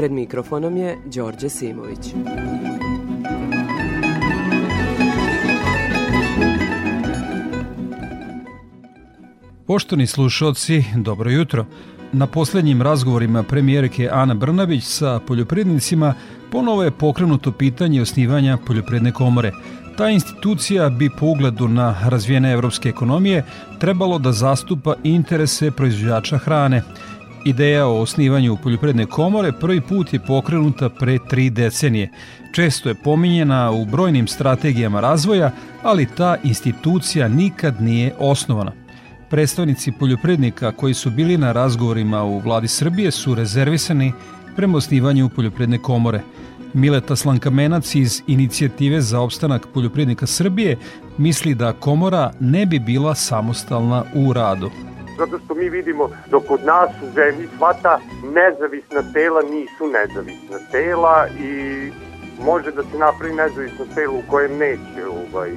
Pred mikrofonom je Đorđe Simović. Poštovni slušalci, dobro jutro. Na poslednjim razgovorima premijerke Ana Brnabić sa poljoprivrednicima ponovo je pokrenuto pitanje osnivanja poljoprivredne komore. Ta institucija bi po ugledu na razvijene evropske ekonomije trebalo da zastupa interese proizvođača hrane. Ideja o osnivanju poljoprivredne komore prvi put je pokrenuta pre tri decenije. Često je pominjena u brojnim strategijama razvoja, ali ta institucija nikad nije osnovana. Predstavnici poljoprivrednika koji su bili na razgovorima u vladi Srbije su rezervisani prema osnivanju poljoprivredne komore. Mileta Slankamenac iz Inicijative za opstanak poljoprivrednika Srbije misli da komora ne bi bila samostalna u radu. Zato što mi vidimo da kod nas u zemlji sva ta nezavisna tela nisu nezavisna tela i može da se napravi nezavisno telo u kojem neće ovaj,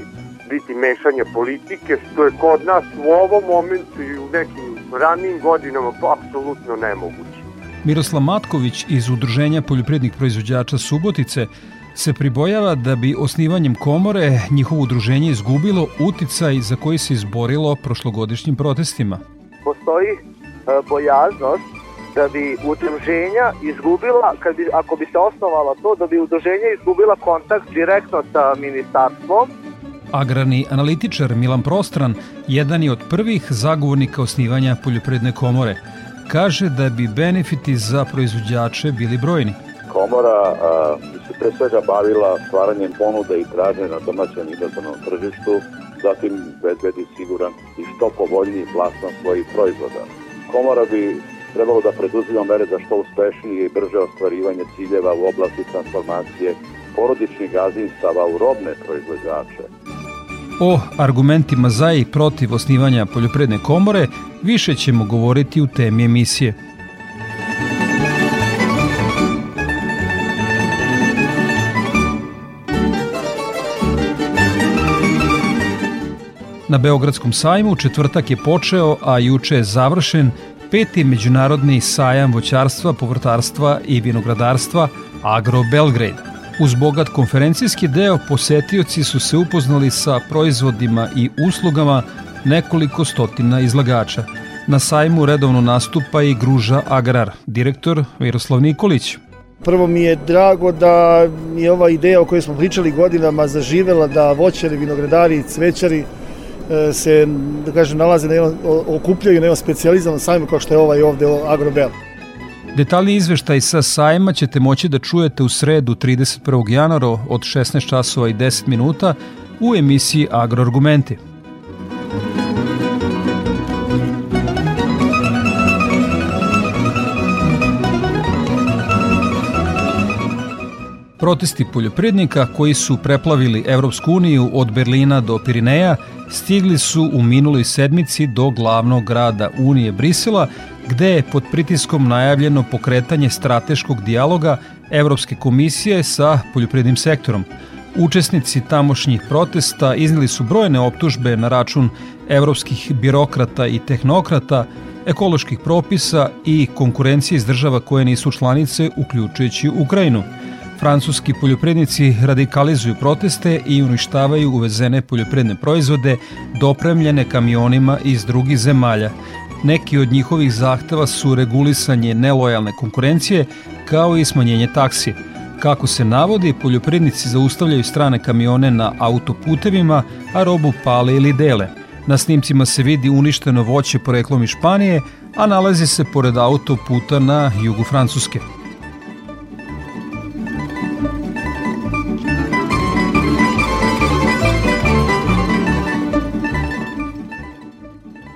biti mešanja politike, što je kod nas u ovom momentu i u nekim ranim godinama apsolutno nemoguće. Miroslav Matković iz Udruženja poljoprivrednih proizvođača Subotice se pribojava da bi osnivanjem komore njihovo udruženje izgubilo uticaj za koji se izborilo prošlogodišnjim protestima. Postoji e, bojaznost da bi udruženja izgubila, kad bi, ako bi se osnovala to, da bi udruženja izgubila kontakt direktno sa ministarstvom Agrarni analitičar Milan Prostran jedan je od prvih zagovornika osnivanja poljoprivredne komore. Kaže da bi benefiti za proizvođače bili brojni. Komora a, bi se pre svega bavila stvaranjem ponude i tražnje na domaćem i inozemnom tržištu, zatim bezbedi siguran i što povoljniji plasman svojih proizvoda. Komora bi trebalo da preduzima mere za što uspešnije i brže ostvarivanje ciljeva u oblasti transformacije porodičnih gazdinstava u robne proizvođače. O argumentima za i protiv osnivanja poljoprivredne komore više ćemo govoriti u temi emisije. Na Beogradskom sajmu četvrtak je počeo, a juče je završen peti međunarodni sajam voćarstva, povrtarstva i vinogradarstva Agro Belgrade. Uz bogat konferencijski deo posetioci su se upoznali sa proizvodima i uslugama nekoliko stotina izlagača. Na sajmu redovno nastupa i Gruža Agrar, direktor Miroslav Nikolić. Prvo mi je drago da je ova ideja o kojoj smo pričali godinama zaživela da voćari, vinogradari cvećari se, da kažem, nalaze na jednom, okupljaju na jednom specializanom sajmu kao što je ovaj ovde Agrobel. Detaljni izveštaj sa sajma ćete moći da čujete u sredu 31. januara od 16 časova i 10 minuta u emisiji Agroargumenti. Protesti poljoprednika koji su preplavili Evropsku uniju od Berlina do Pirineja stigli su u minuloj sedmici do glavnog grada Unije Brisela gde je pod pritiskom najavljeno pokretanje strateškog dijaloga Evropske komisije sa poljoprednim sektorom. Učesnici tamošnjih protesta iznili su brojne optužbe na račun evropskih birokrata i tehnokrata, ekoloških propisa i konkurencije iz država koje nisu članice, uključujući Ukrajinu. Francuski poljoprednici radikalizuju proteste i uništavaju uvezene poljopredne proizvode dopremljene kamionima iz drugih zemalja. Neki od njihovih zahteva su regulisanje nelojalne konkurencije kao i smanjenje taksi. Kako se navodi, poljoprednici zaustavljaju strane kamione na autoputevima, a robu pale ili dele. Na snimcima se vidi uništeno voće poreklom iz Španije, a nalazi se pored autoputa na jugu Francuske.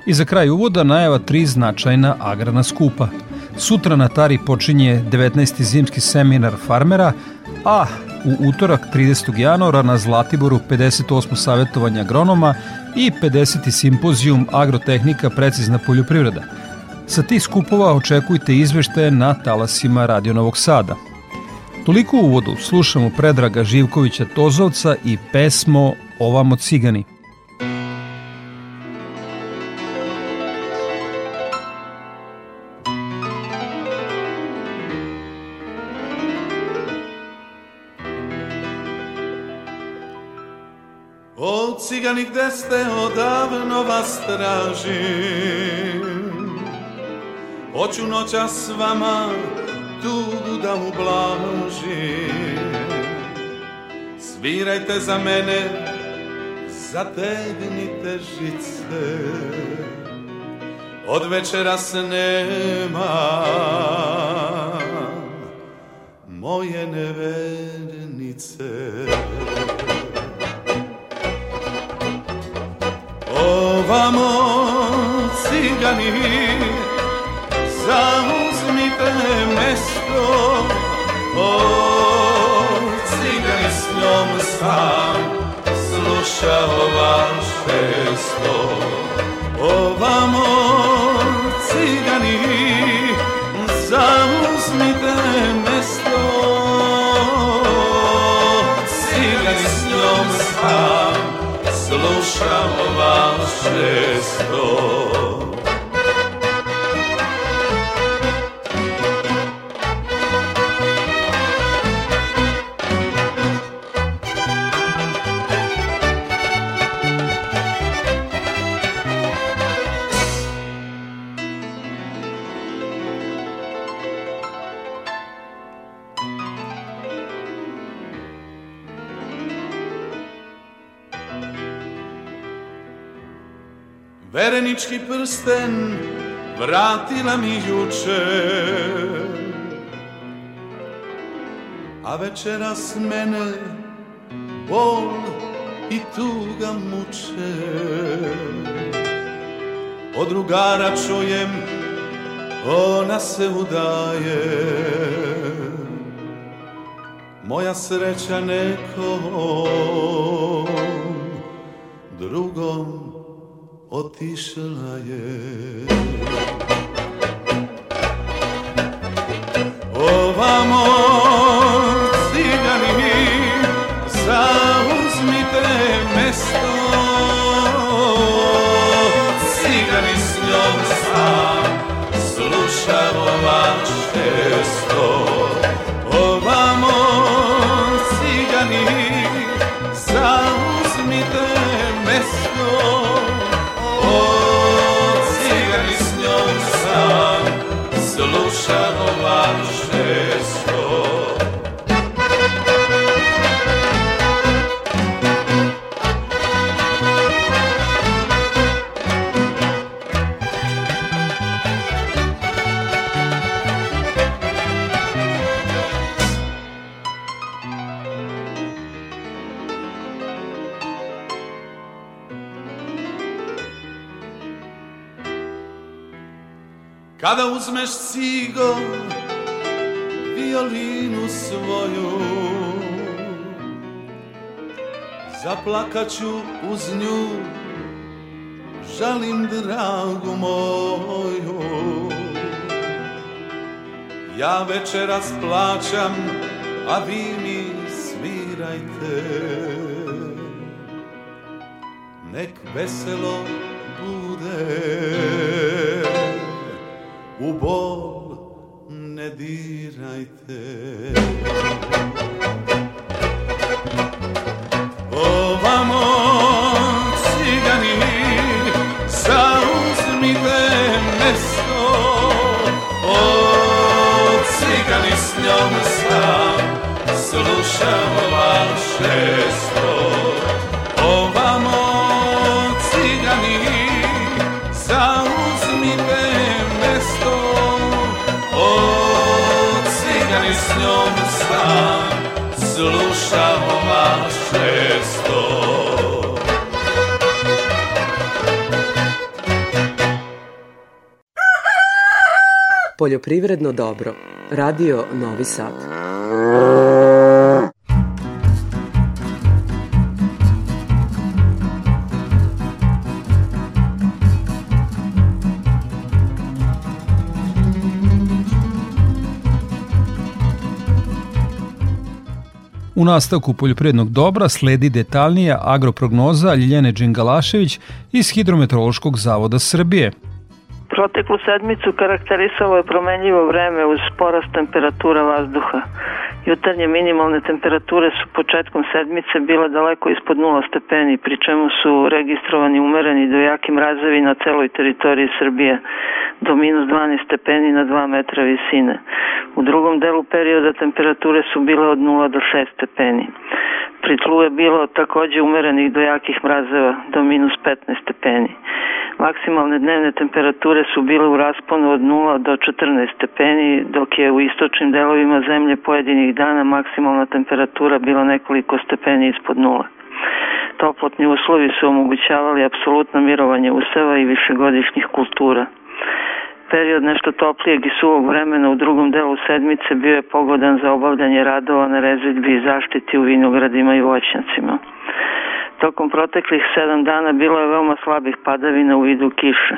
I za kraj uvoda najava tri značajna agrarna skupa. Sutra na Tari počinje 19. zimski seminar farmera, a u utorak 30. januara na Zlatiboru 58. savjetovanja agronoma i 50. simpozijum agrotehnika precizna poljoprivreda. Sa tih skupova očekujte izveštaje na talasima Radio Novog Sada. Toliko u uvodu slušamo Predraga Živkovića Tozovca i pesmo Ovamo cigani. Vas tražim. Hoću noća s vama tugu da ublažim Svirajte za mene, zategnite žice Od večera se nema moje nevernice Ovamo cigani zauzmite mesto. O cigani s njom sam slušao vaše sto Ovamo cigani zauzmite mesto. Cigani s njom sam slušao vaše sto Verenički prsten vratila mi juče. A večeras mene bol i tuga muče. Od drugara čujem ona se udaje. Moja sreća nekom drugom otišla je. Ovamo cigani zauzmite mesto. Cigani s njom sam slušao vaše sto Kada uzmeš cigo, violinu svoju, zaplakaću uz nju, žalim dragu moju. Ja večeras plaćam, a vi mi svirajte. Nek veselo dirajte. Ovamo cigani, zauzmite mesto, o cigani s njom sam slušao vaše Poljoprivredno dobro. Radio Novi Sad. U nastavku poljoprednog dobra sledi detaljnija agroprognoza Ljiljane Đingalašević iz Hidrometeorološkog zavoda Srbije – Proteklu sedmicu karakterisalo je promenljivo vreme uz porast temperatura vazduha. Jutarnje minimalne temperature su početkom sedmice bile daleko ispod 0 stepeni, pri čemu su registrovani umereni do jaki mrazevi na celoj teritoriji Srbije, do minus 12 stepeni na 2 metra visine. U drugom delu perioda temperature su bile od 0 do 6 stepeni. Pri tlu je bilo takođe umerenih do jakih mrazeva, do minus 15 stepeni. Maksimalne dnevne temperature su bile u rasponu od 0 do 14 stepeni, dok je u istočnim delovima zemlje pojedinih dana maksimalna temperatura bila nekoliko stepeni ispod nula. Toplotni uslovi su omogućavali apsolutno mirovanje useva i višegodišnjih kultura. Period nešto toplijeg i suvog vremena u drugom delu sedmice bio je pogodan za obavljanje radova na rezidbi i zaštiti u vinogradima i voćnjacima. Tokom proteklih sedam dana bilo je veoma slabih padavina u vidu kiše.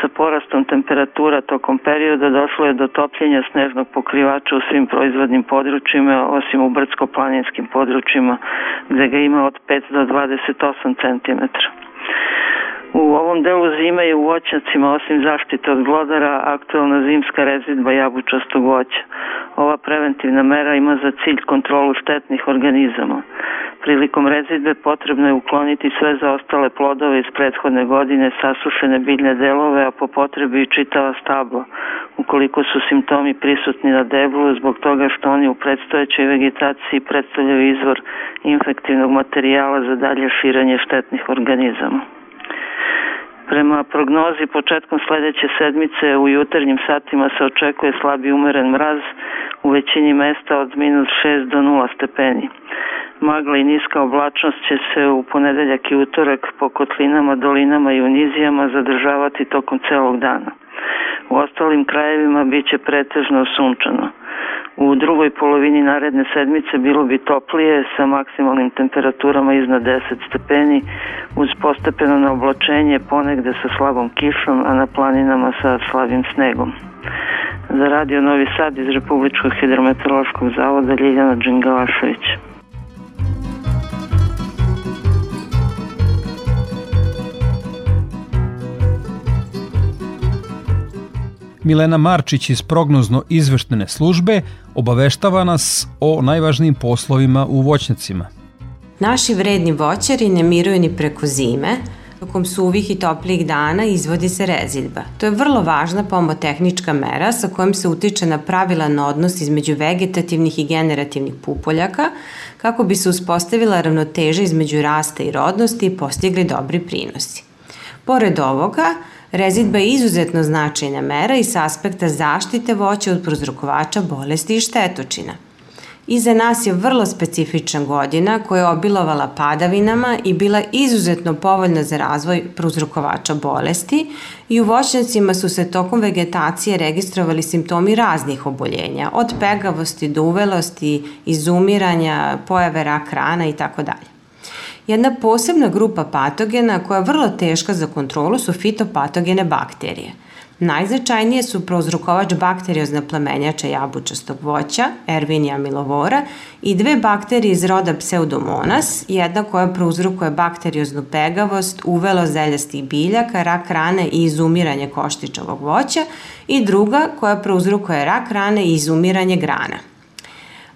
Sa porastom temperatura tokom perioda došlo je do topljenja snežnog pokrivača u svim proizvodnim područjima, osim u brdsko-planinskim područjima, gde ga ima od 5 do 28 cm. U ovom delu zime je u voćnjacima, osim zaštite od glodara, aktualna zimska rezidba jabučastog voća. Ova preventivna mera ima za cilj kontrolu štetnih organizama. Prilikom rezidbe potrebno je ukloniti sve zaostale plodove iz prethodne godine, sasušene biljne delove, a po potrebi i čitava stabla, ukoliko su simptomi prisutni na deblu zbog toga što oni u predstojećoj vegetaciji predstavljaju izvor infektivnog materijala za dalje širanje štetnih organizama. Prema prognozi početkom sledeće sedmice u jutarnjim satima se očekuje slabi umeren mraz u većini mesta od minus 6 do 0 stepeni. Magla i niska oblačnost će se u ponedeljak i utorak po kotlinama, dolinama i unizijama zadržavati tokom celog dana. U ostalim krajevima biće pretežno sunčano. U drugoj polovini naredne sedmice bilo bi toplije sa maksimalnim temperaturama iznad 10 stepeni uz postepeno na oblačenje ponegde sa slabom kišom, a na planinama sa slabim snegom. Za radio Novi Sad iz Republičkog hidrometeorološkog zavoda Ljiljana Đingalašević. Milena Marčić iz prognozno izveštene službe obaveštava nas o najvažnijim poslovima u voćnjacima. Naši vredni voćari ne miruju ni preko zime, tokom suvih i toplijih dana izvodi se rezidba. To je vrlo važna pomotehnička mera sa kojom se utiče na pravilan odnos između vegetativnih i generativnih pupoljaka kako bi se uspostavila ravnoteža između rasta i rodnosti i postigli dobri prinosi. Pored ovoga, Rezidba je izuzetno značajna mera i sa aspekta zaštite voća od prozrokovača bolesti i štetočina. Iza nas je vrlo specifična godina koja je obilovala padavinama i bila izuzetno povoljna za razvoj prouzrokovača bolesti i u voćnjacima su se tokom vegetacije registrovali simptomi raznih oboljenja, od pegavosti do uvelosti, izumiranja, pojave rak rana i tako dalje. Jedna posebna grupa patogena koja je vrlo teška za kontrolu su fitopatogene bakterije. Najznačajnije su prouzrokovač bakteriozna plemenjača jabučastog voća, Erwinia milovora, i dve bakterije iz roda Pseudomonas, jedna koja prouzrokuje bakterioznu pegavost, uvelo zeljastih biljaka, rak rane i izumiranje koštičavog voća i druga koja prouzrokuje rak rane i izumiranje grana.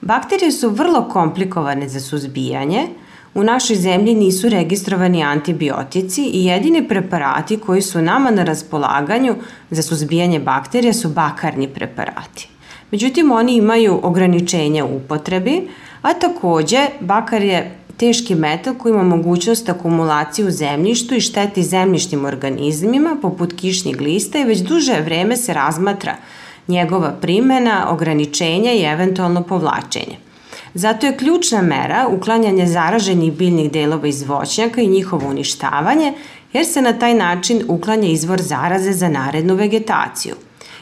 Bakterije su vrlo komplikovane za suzbijanje, U našoj zemlji nisu registrovani antibiotici i jedini preparati koji su nama na raspolaganju za suzbijanje bakterija su bakarni preparati. Međutim, oni imaju ograničenja u upotrebi, a takođe bakar je teški metal koji ima mogućnost akumulacije u zemljištu i šteti zemljišnim organizmima poput kišnih glista i već duže vreme se razmatra njegova primena, ograničenja i eventualno povlačenje. Zato je ključna mera uklanjanje zaraženih biljnih delova iz voćnjaka i njihovo uništavanje, jer se na taj način uklanja izvor zaraze za narednu vegetaciju.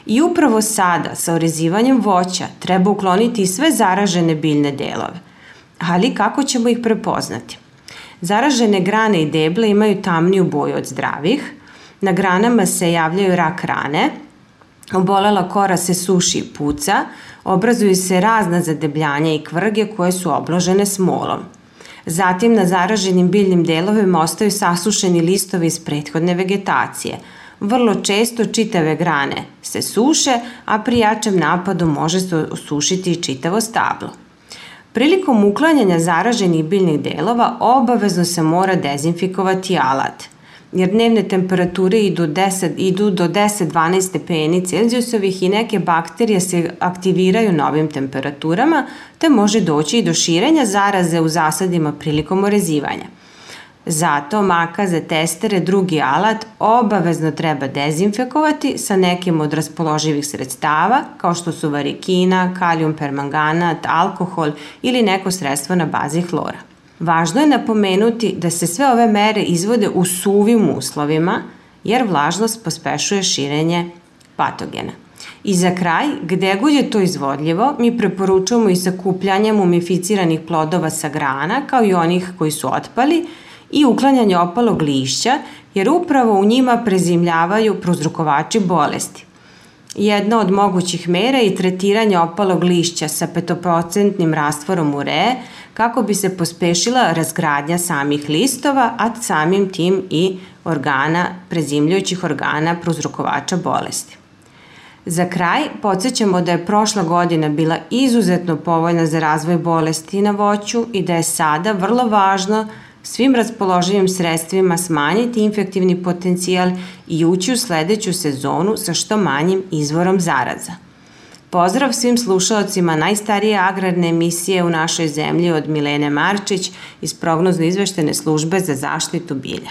I upravo sada, sa orezivanjem voća, treba ukloniti sve zaražene biljne delove. Ali kako ćemo ih prepoznati? Zaražene grane i deble imaju tamniju boju od zdravih, na granama se javljaju rak rane, Obolela kora se suši i puca, obrazuju se razna zadebljanja i kvrge koje su obložene smolom. Zatim na zaraženim biljnim delovima ostaju sasušeni listovi iz prethodne vegetacije. Vrlo često čitave grane se suše, a pri jačem napadu može se osušiti i čitavo stablo. Prilikom uklanjanja zaraženih biljnih delova obavezno se mora dezinfikovati alat – jer dnevne temperature idu, 10, idu do 10-12 stepeni Celzijusovih i neke bakterije se aktiviraju na ovim temperaturama, te može doći i do širenja zaraze u zasadima prilikom orezivanja. Zato makaze, testere, drugi alat obavezno treba dezinfekovati sa nekim od raspoloživih sredstava, kao što su varikina, kalijum permanganat, alkohol ili neko sredstvo na bazi hlora. Važno je napomenuti da se sve ove mere izvode u suvim uslovima, jer vlažnost pospešuje širenje patogena. I za kraj, gde god je to izvodljivo, mi preporučujemo i sakupljanje mumificiranih plodova sa grana, kao i onih koji su otpali, i uklanjanje opalog lišća, jer upravo u njima prezimljavaju prozrukovači bolesti. Jedna od mogućih mera je tretiranje opalog lišća sa 5% rastvorom ureje, kako bi se pospešila razgradnja samih listova, a samim tim i organa, prezimljujućih organa prozrokovača bolesti. Za kraj, podsjećamo da je prošla godina bila izuzetno povoljna za razvoj bolesti na voću i da je sada vrlo važno svim raspoloživim sredstvima smanjiti infektivni potencijal i ući u sledeću sezonu sa što manjim izvorom zaraza. Pozdrav svim slušalcima najstarije agrarne emisije u našoj zemlji od Milene Marčić iz prognozno izveštene službe za zaštitu bilja.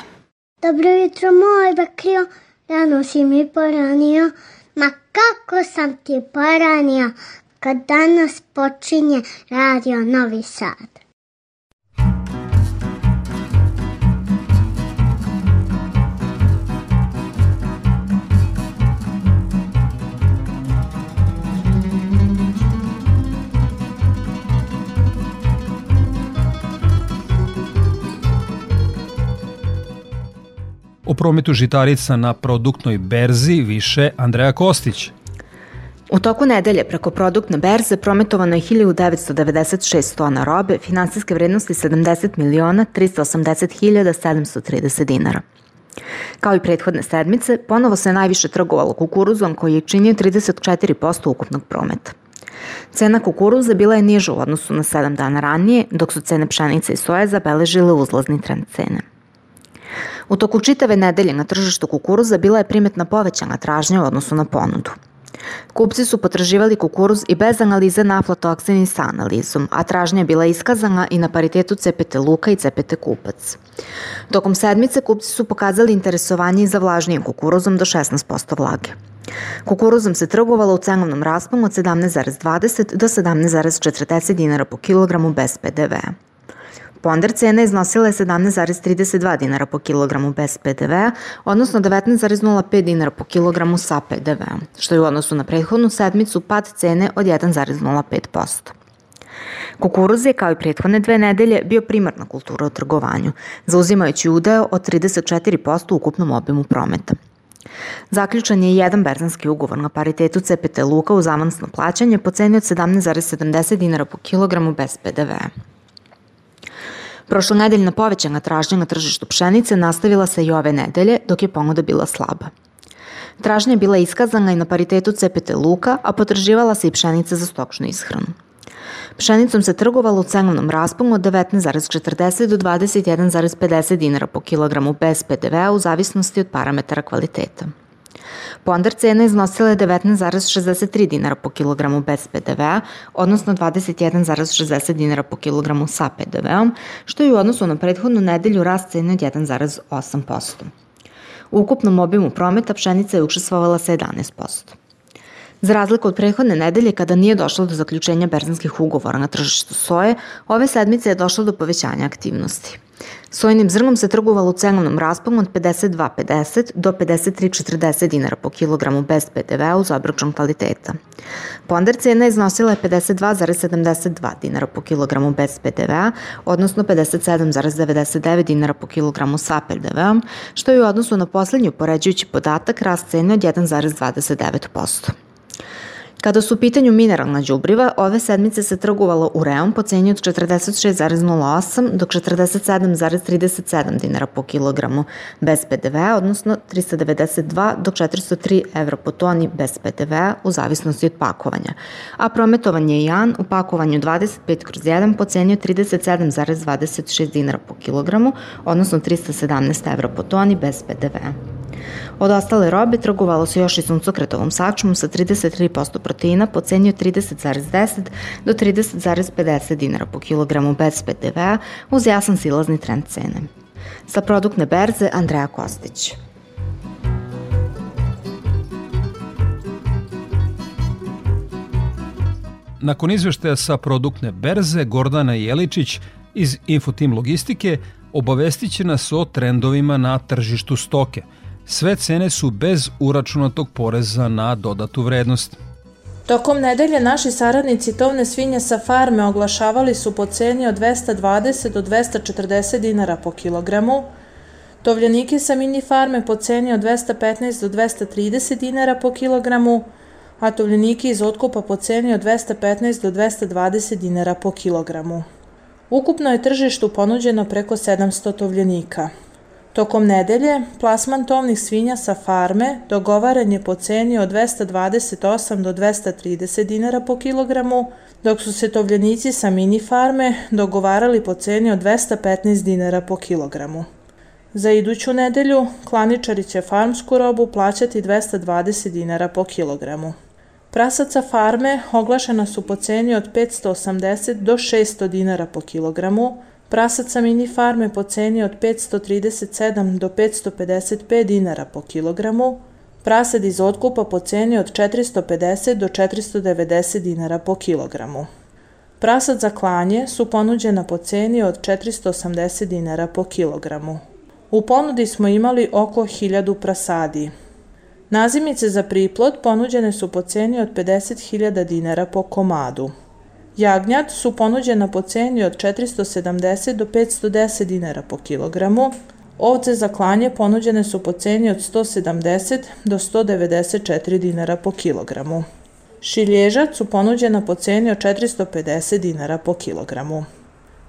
Dobro jutro moj bakrio, rano si mi poranio, ma kako sam ti poranio, kad danas počinje radio Novi Sad. O prometu žitarica na produktnoj berzi više Andreja Kostić. U toku nedelje preko produktne berze prometovano je 1996 tona robe, finansijske vrednosti 70 miliona 380 hiljada 730 dinara. Kao i prethodne sedmice, ponovo se najviše trgovalo kukuruzom koji je činio 34% ukupnog prometa. Cena kukuruza bila je niža u odnosu na 7 dana ranije, dok su cene pšenice i soje zabeležile uzlazni trend cene. U toku čitave nedelje na tržištu kukuruza bila je primetna povećana tražnja u odnosu na ponudu. Kupci su potraživali kukuruz i bez analize na aflatoksini sa analizom, a tražnja je bila iskazana i na paritetu CPT luka i CPT kupac. Tokom sedmice kupci su pokazali interesovanje i za vlažnijim kukuruzom do 16% vlage. Kukuruzom se trgovalo u cenovnom rasponu od 17,20 do 17,40 dinara po kilogramu bez PDV-a. Ponder cena iznosila je 17,32 dinara po kilogramu bez PDV-a, odnosno 19,05 dinara po kilogramu sa PDV-om, što je u odnosu na prethodnu sedmicu pad cene od 1,05%. Kukuruz je, kao i prethodne dve nedelje, bio primarna kultura u trgovanju, zauzimajući udeo od 34% u ukupnom obimu prometa. Zaključan je jedan berzanski ugovor na paritetu CPT Luka uz avansno plaćanje po ceni od 17,70 dinara po kilogramu bez PDV-a. Prošlonedeljna povećana tražnja na tržištu pšenice nastavila se i ove nedelje, dok je ponuda bila slaba. Tražnja je bila iskazana i na paritetu CPT luka, a potraživala se i pšenica za stokšnu ishranu. Pšenicom se trgovalo u cenovnom rasponu od 19,40 do 21,50 dinara po kilogramu bez PDV-a u zavisnosti od parametara kvaliteta. Ponder cena iznosila je 19,63 dinara po kilogramu bez PDV-a, odnosno 21,60 dinara po kilogramu sa PDV-om, što je u odnosu na prethodnu nedelju rast cene od 1,8%. U ukupnom obimu prometa pšenica je učestvovala sa 11%. Za razliku od prethodne nedelje kada nije došlo do zaključenja berzanskih ugovora na tržištu soje, ove sedmice je došlo do povećanja aktivnosti. Sojinim zrnom se trgovalo u cenovnom rasponu od 52,50 do 53,40 dinara po kilogramu bez PDV-a uz obračun kvaliteta. Ponder cena iznosila je 52,72 dinara po kilogramu bez PDV-a, odnosno 57,99 dinara po kilogramu sa PDV-om, što je u odnosu na poslednju poređujući podatak rast cene od 1,29%. Kada su u pitanju mineralna đubriva, ove sedmice se trgovalo ureom po ceni od 46,08 do 47,37 dinara po kilogramu bez PDV, odnosno 392 do 403 evra po toni bez PDV u zavisnosti od pakovanja. A prometovan je jan u pakovanju 25 kroz 1 po ceni od 37,26 dinara po kilogramu, odnosno 317 evra po toni bez PDV. Od ostale robe trgovalo se još i suncokretovom sačmom sa 33% proteina po ceni od 30,10 do 30,50 dinara po kilogramu bez PDV-a uz jasan silazni trend cene. Sa produktne berze Andreja Kostić. Nakon izveštaja sa produktne berze, Gordana Jeličić iz Infotim Logistike obavestit će nas o trendovima na tržištu stoke – Sve cene su bez uračunatog poreza na dodatu vrednost. Tokom nedelje naši saradnici tovne svinje sa farme oglašavali su po ceni od 220 do 240 dinara po kilogramu, tovljenike sa mini farme po ceni od 215 do 230 dinara po kilogramu, a tovljenike iz otkupa po ceni od 215 do 220 dinara po kilogramu. Ukupno je tržištu ponuđeno preko 700 tovljenika. Tokom nedelje, plasman tovnih svinja sa farme dogovaren je po ceni od 228 do 230 dinara po kilogramu, dok su se tovljenici sa mini farme dogovarali po ceni od 215 dinara po kilogramu. Za iduću nedelju klaničari će farmsku robu plaćati 220 dinara po kilogramu. Prasaca farme oglašena su po ceni od 580 do 600 dinara po kilogramu, Prasaca mini farme po ceni od 537 do 555 dinara po kilogramu, prasad iz otkupa po ceni od 450 do 490 dinara po kilogramu. Prasad za klanje su ponuđena po ceni od 480 dinara po kilogramu. U ponudi smo imali oko 1000 prasadi. Nazimice za priplod ponuđene su po ceni od 50.000 dinara po komadu. Jagnjad su ponuđena po ceni od 470 do 510 dinara po kilogramu, ovce za klanje ponuđene su po ceni od 170 do 194 dinara po kilogramu. Šilježac su ponuđena po ceni od 450 dinara po kilogramu.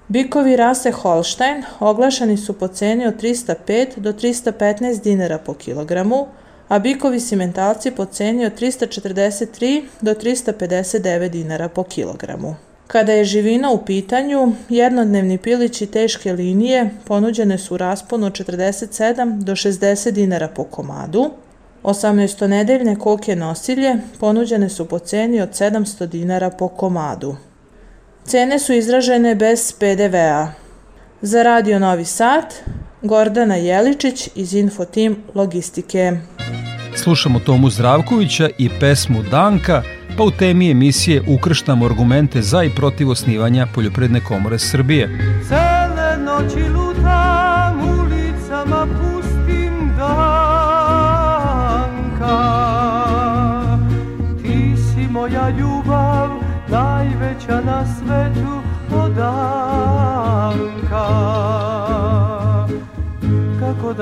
Bikovi rase Holstein oglašeni su po ceni od 305 do 315 dinara po kilogramu, a bikovi simentalci po ceni od 343 do 359 dinara po kilogramu. Kada je živina u pitanju, jednodnevni pilići teške linije ponuđene su u rasponu od 47 do 60 dinara po komadu, 18-nedeljne koke nosilje ponuđene su po ceni od 700 dinara po komadu. Cene su izražene bez PDV-a. Za Radio Novi Sad, Gordana Jeličić iz Infotim Logistike. Slušamo Tomu Zdravkovića i pesmu Danka, pa u temi emisije ukrštamo argumente za i protiv osnivanja Poljopredne komore Srbije. Cele noći lutam ulicama pustim Danka Ti si moja ljubav najveća na svetu Danka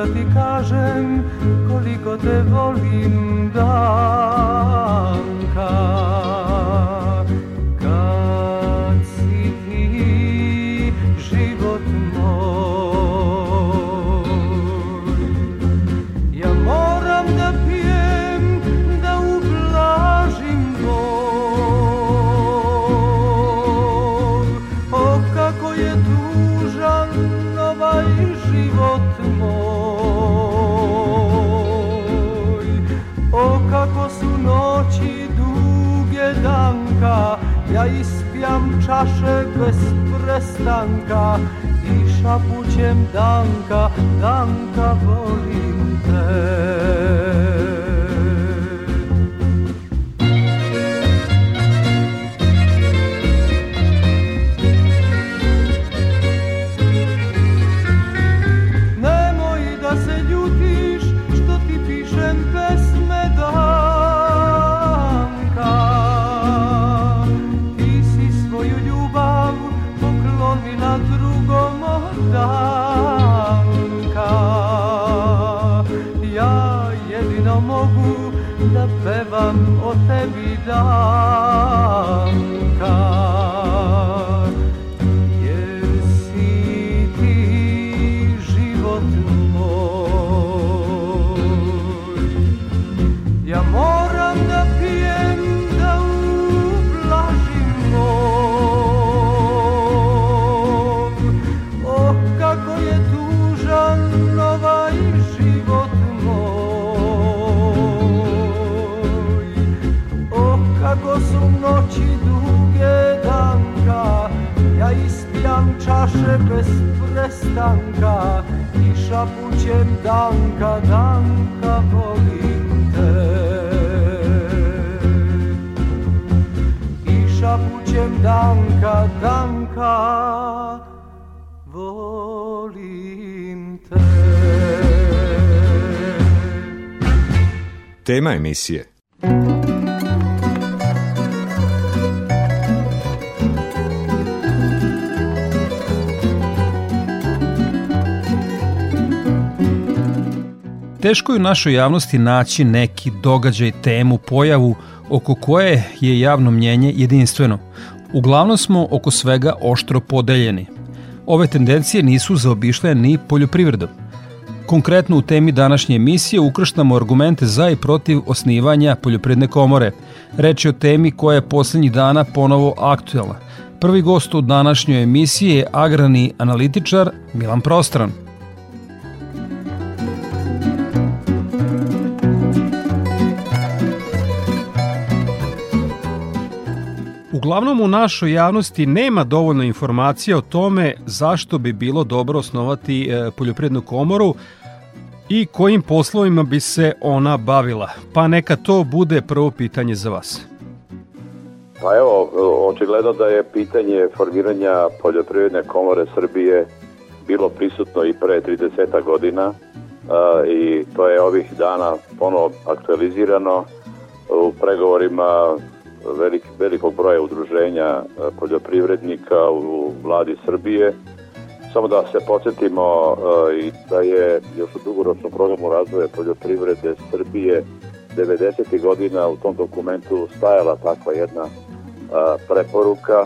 da ti kažem koliko te volim Danka ja ispijam časze bez prestanka i šapućem Danka, Danka volim te. Danka, danka volim te. I šapućem danka, danka volim te. Tema emisije Teško je u našoj javnosti naći neki događaj, temu, pojavu oko koje je javno mnjenje jedinstveno. Uglavnom smo oko svega oštro podeljeni. Ove tendencije nisu zaobišle ni poljoprivredom. Konkretno u temi današnje emisije ukrštamo argumente za i protiv osnivanja poljoprivredne komore. Reč je o temi koja je poslednjih dana ponovo aktuelna. Prvi gost u današnjoj emisiji je agrani analitičar Milan Prostran. Uglavnom u našoj javnosti nema dovoljno informacija o tome zašto bi bilo dobro osnovati e, poljoprivrednu komoru i kojim poslovima bi se ona bavila. Pa neka to bude prvo pitanje za vas. Pa evo, očigledno da je pitanje formiranja poljoprivredne komore Srbije bilo prisutno i pre 30 godina i to je ovih dana ponovo aktualizirano u pregovorima velik, velikog broja udruženja e, poljoprivrednika u vladi Srbije. Samo da se podsjetimo e, i da je još u dugoročnom programu razvoja poljoprivrede Srbije 90. godina u tom dokumentu stajala takva jedna e, preporuka.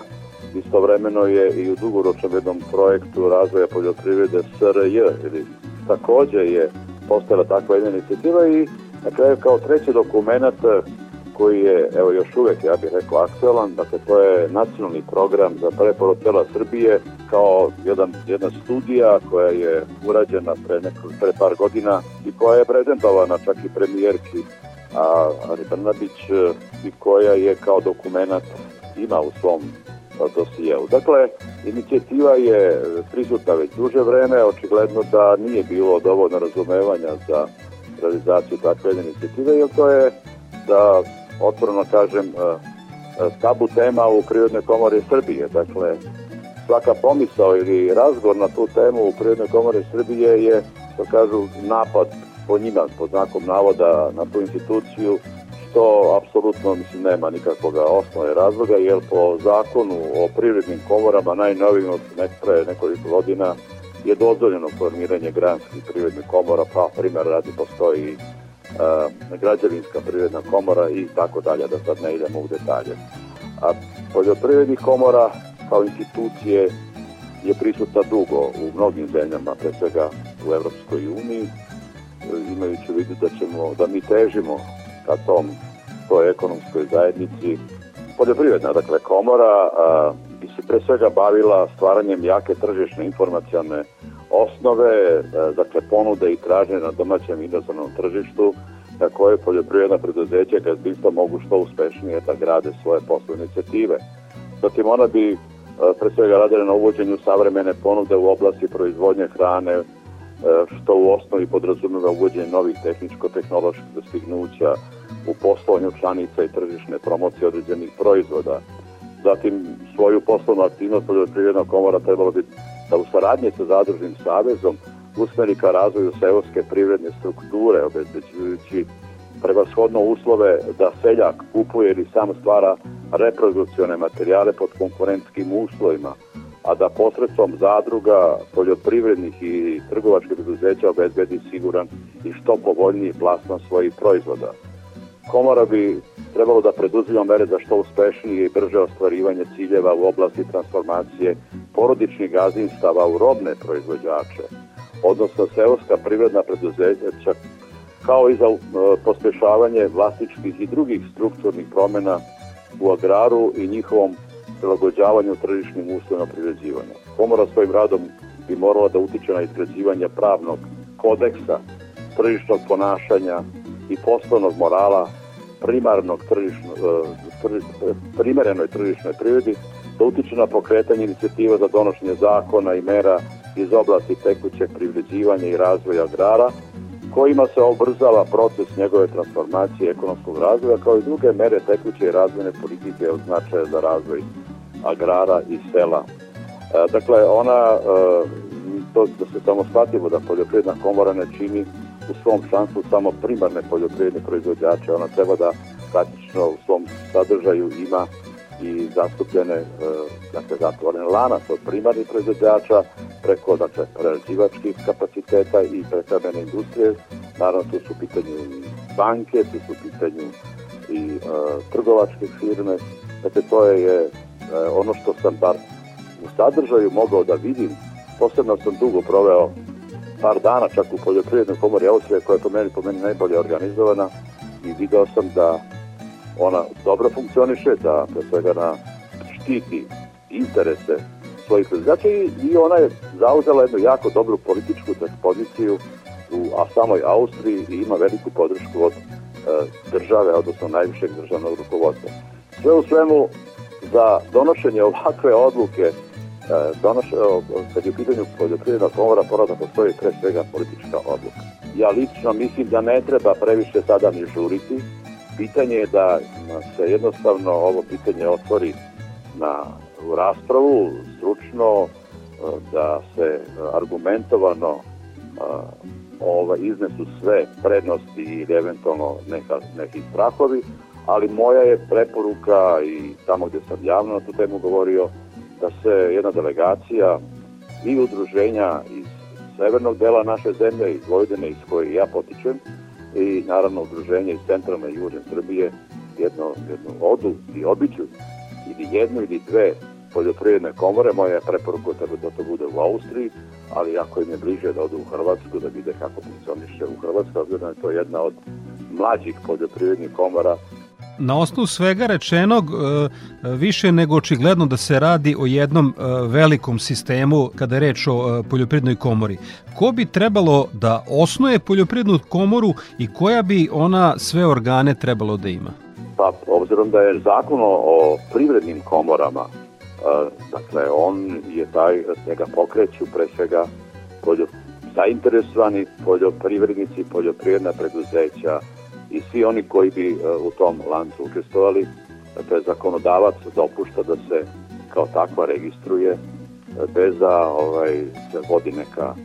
Istovremeno je i u dugoročnom jednom projektu razvoja poljoprivrede SRJ, ili takođe je postojala takva jedna inicijativa i na kraju kao treći dokument koji je, evo još uvek, ja bih rekao, aktualan, dakle to je nacionalni program za preporod tela Srbije kao jedan, jedna studija koja je urađena pre, neko, pre par godina i koja je prezentovana čak i premijerki a, Ani Brnabić i koja je kao dokumentat ima u svom dosijevu. Dakle, inicijativa je prisutna već duže vreme, očigledno da nije bilo dovoljno razumevanja za realizaciju takve inicijative, jer to je da otvoreno kažem, e, e, tabu tema u Prirodnoj komori Srbije. Dakle, svaka pomisao ili razgovor na tu temu u Prirodnoj komori Srbije je, što kažu, napad po njima, po znakom navoda na tu instituciju, što apsolutno mislim nema nikakvog osnove razloga, jer po zakonu o privrednim komorama najnovijim od nekre nekoliko godina je dozvoljeno formiranje granskih privrednih komora, pa primjer radi postoji građevinska privredna komora i tako dalje, da sad ne idemo u detalje. A poljoprivrednih komora kao institucije je prisutna dugo u mnogim zemljama, pre svega u Evropskoj uniji, imajući vidu da ćemo, da mi težimo ka tom toj ekonomskoj zajednici. Poljoprivredna, dakle, komora a, bi se pre svega bavila stvaranjem jake tržišne informacijalne osnove, e, dakle ponude i traženje na domaćem inozemnom tržištu na koje poljoprivredna preduzeća gazdinstva mogu što uspešnije da grade svoje poslovne inicijative. Zatim ona bi e, pre svega radila na uvođenju savremene ponude u oblasti proizvodnje hrane, e, što u osnovi podrazumeva uvođenje novih tehničko-tehnoloških dostignuća u poslovanju članica i tržišne promocije određenih proizvoda. Zatim svoju poslovnu aktivnost poljoprivredna komora trebala bi da u saradnje sa Zadružnim savezom usmeri ka razvoju seoske privredne strukture, obezbeđujući prevashodno uslove da seljak kupuje ili sam stvara reprodukcione materijale pod konkurentskim uslovima, a da posredstvom zadruga, poljoprivrednih i trgovačkih preduzeća obezbedi siguran i što povoljniji plasman svojih proizvoda. Komora bi trebalo da preduzima mere za što uspešnije i brže ostvarivanje ciljeva u oblasti transformacije porodičnih gazdinstava u robne proizvođače, odnosno seoska privredna preduzeća, kao i za uh, pospešavanje vlasničkih i drugih strukturnih promena u agraru i njihovom prilagođavanju tržišnim uslovima privređivanja. Komora svojim radom bi morala da utiče na izgrađivanje pravnog kodeksa, tržišnog ponašanja i poslovnog morala primarnog tržišno, e, tržiš, primerenoj tržišnoj privredi, da utiče na pokretanje inicijativa za donošenje zakona i mera iz oblasti tekućeg privređivanja i razvoja agrara, kojima se obrzava proces njegove transformacije ekonomskog razvoja, kao i druge mere tekuće i razvojne politike od značaja za razvoj agrara i sela. E, dakle, ona, e, to da se samo shvatimo da poljoprivredna komora ne čini u svom šansu samo primarne poljoprivredne proizvođače, ona treba da praktično u svom sadržaju ima i zastupljene e, dakle, zatvorene lanac od primarnih proizvođača preko dakle, prerađivačkih kapaciteta i prehrambene industrije. Naravno, tu su u pitanju i banke, tu su u pitanju i e, trgovačke firme. Dakle, to je, je ono što sam bar u sadržaju mogao da vidim. Posebno sam dugo proveo par dana čak u poljoprivrednoj komori Austrije koja je po meni, po meni najbolje organizovana i video sam da ona dobro funkcioniše, da pre svega na štiti interese svojih proizvođača i, i ona je zauzela jednu jako dobru političku poziciju u a samoj Austriji i ima veliku podršku od e, države, odnosno najvišeg državnog rukovodstva. Sve u svemu, za donošenje ovakve odluke, e, donoš, kad je u pitanju poljoprivredna komora, mora da postoji pre svega politička odluka. Ja lično mislim da ne treba previše sada ni žuriti, pitanje je da se jednostavno ovo pitanje otvori na u raspravu, stručno, e, da se argumentovano e, ova, iznesu sve prednosti ili eventualno neka, neki strahovi, ali moja je preporuka i tamo gde sam javno na tu temu govorio, da se jedna delegacija i udruženja iz severnog dela naše zemlje, iz Vojvodine, iz koje ja potičem, i naravno udruženje iz centralne i južne Srbije jedno, jedno odu i obiću ili jednu ili dve poljoprivredne komore, moja preporuka treba da to bude u Austriji, ali ako im je bliže da odu u Hrvatsku, da vide kako funkcioniše u Hrvatskoj, obzirom da je to jedna od mlađih poljoprivrednih komora Na osnovu svega rečenog, e, više nego očigledno da se radi o jednom e, velikom sistemu kada je reč o e, poljoprivrednoj komori. Ko bi trebalo da osnuje poljoprivrednu komoru i koja bi ona sve organe trebalo da ima? Pa, obzirom da je zakon o privrednim komorama, dakle, on je taj, njega pokreću pre svega poljo, zainteresovani poljoprivrednici, poljoprivredna preduzeća, i svi oni koji bi e, u tom lancu učestvovali, dakle zakonodavac dopušta da se kao takva registruje e, bez da ovaj, se vodi neka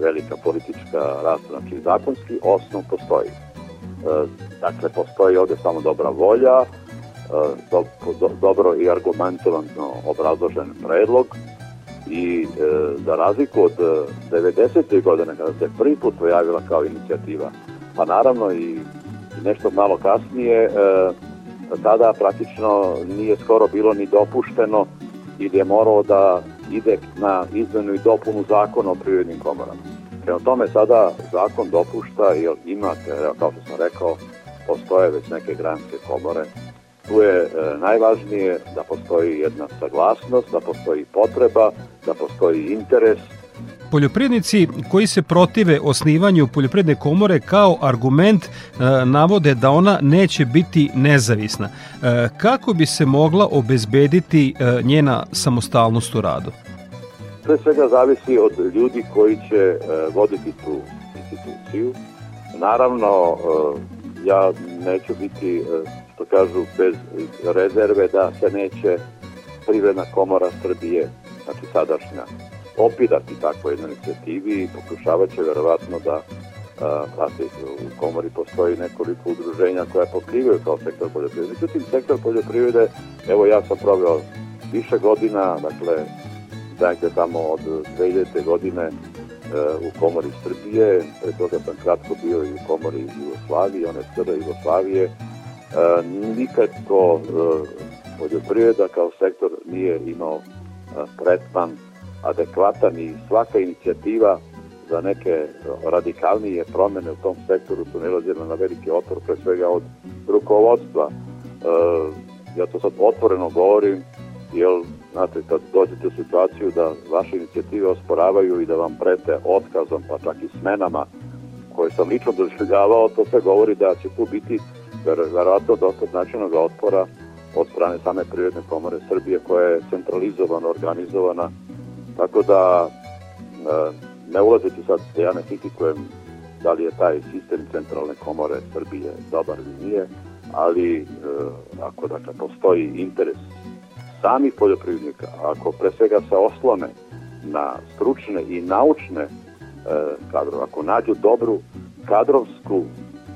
velika politička rasprava. Znači zakonski osnov postoji. E, dakle, postoji ovde samo dobra volja, do, do, dobro i argumentovano obrazložen predlog i e, za razliku od 90. godine kada se prvi put pojavila kao inicijativa, pa naravno i nešto malo kasnije, e, tada praktično nije skoro bilo ni dopušteno ili je morao da ide na izmenu i dopunu zakona o privrednim komorama. Prema tome sada zakon dopušta i imate, kao što sam rekao, postoje već neke granske komore. Tu je e, najvažnije da postoji jedna saglasnost, da postoji potreba, da postoji interes, Poljoprivrednici koji se protive osnivanju poljoprivredne komore kao argument e, navode da ona neće biti nezavisna. E, kako bi se mogla obezbediti e, njena samostalnost u radu? Pre svega zavisi od ljudi koji će voditi tu instituciju. Naravno, ja neću biti, što kažu, bez rezerve da se neće privredna komora Srbije, znači sadašnja, opirati takvoj jednoj inicijativi i pokušavat će verovatno da Znate, u komori postoji nekoliko udruženja koja pokrivaju kao sektor poljoprivrede. Međutim, sektor poljoprivrede, evo ja sam proveo više godina, dakle, dakle tamo od 2000. godine e, u komori Srbije, pre toga sam kratko bio i u komori Jugoslavije, one SR Jugoslavije. E, nikako e, poljoprivreda kao sektor nije imao tretman adekvatan i svaka inicijativa za neke radikalnije promene u tom sektoru su nalazile na veliki otpor, pre svega od rukovodstva. Ja to sad otvoreno govorim, jer Znate, kad dođete u situaciju da vaše inicijative osporavaju i da vam prete otkazom, pa čak i smenama, koje sam lično doživljavao, to sve govori da će tu biti verovatno dosta značajnog otpora od strane same Prirodne komore Srbije koja je centralizovana, organizovana, tako da e, ne ulazeći sad ja ne kritikujem da li je taj sistem centralne komore Srbije dobar ili nije, ali e, ako dakle postoji interes samih poljoprivrednika, ako pre svega se oslone na stručne i naučne e, kadrove, ako nađu dobru kadrovsku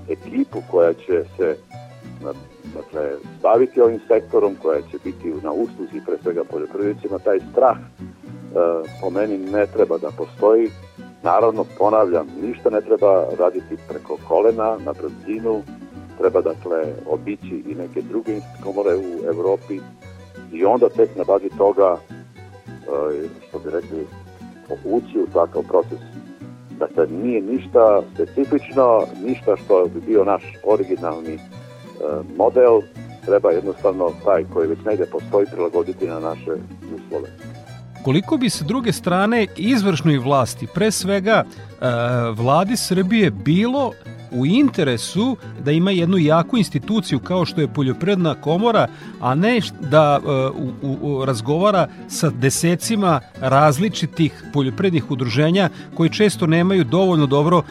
ekipu koja će se dakle, staviti ovim sektorom, koja će biti na usluzi pre svega poljoprivrednicima, taj strah po meni ne treba da postoji. Naravno, ponavljam, ništa ne treba raditi preko kolena, na brzinu, treba dakle obići i neke druge komore u Evropi, i onda tek na bazi toga, e, što bi rekli, ući u takav proces. Dakle, nije ništa specifično, ništa što bi bio naš originalni e, model, treba jednostavno taj koji već negde postoji prilagoditi na naše uslove. Koliko bi se druge strane izvršnoj vlasti, pre svega e, vladi Srbije, bilo u interesu da ima jednu jaku instituciju kao što je poljoprivredna komora, a ne da uh, u, u, razgovara sa desecima različitih poljoprivrednih udruženja koji često nemaju dovoljno dobro uh,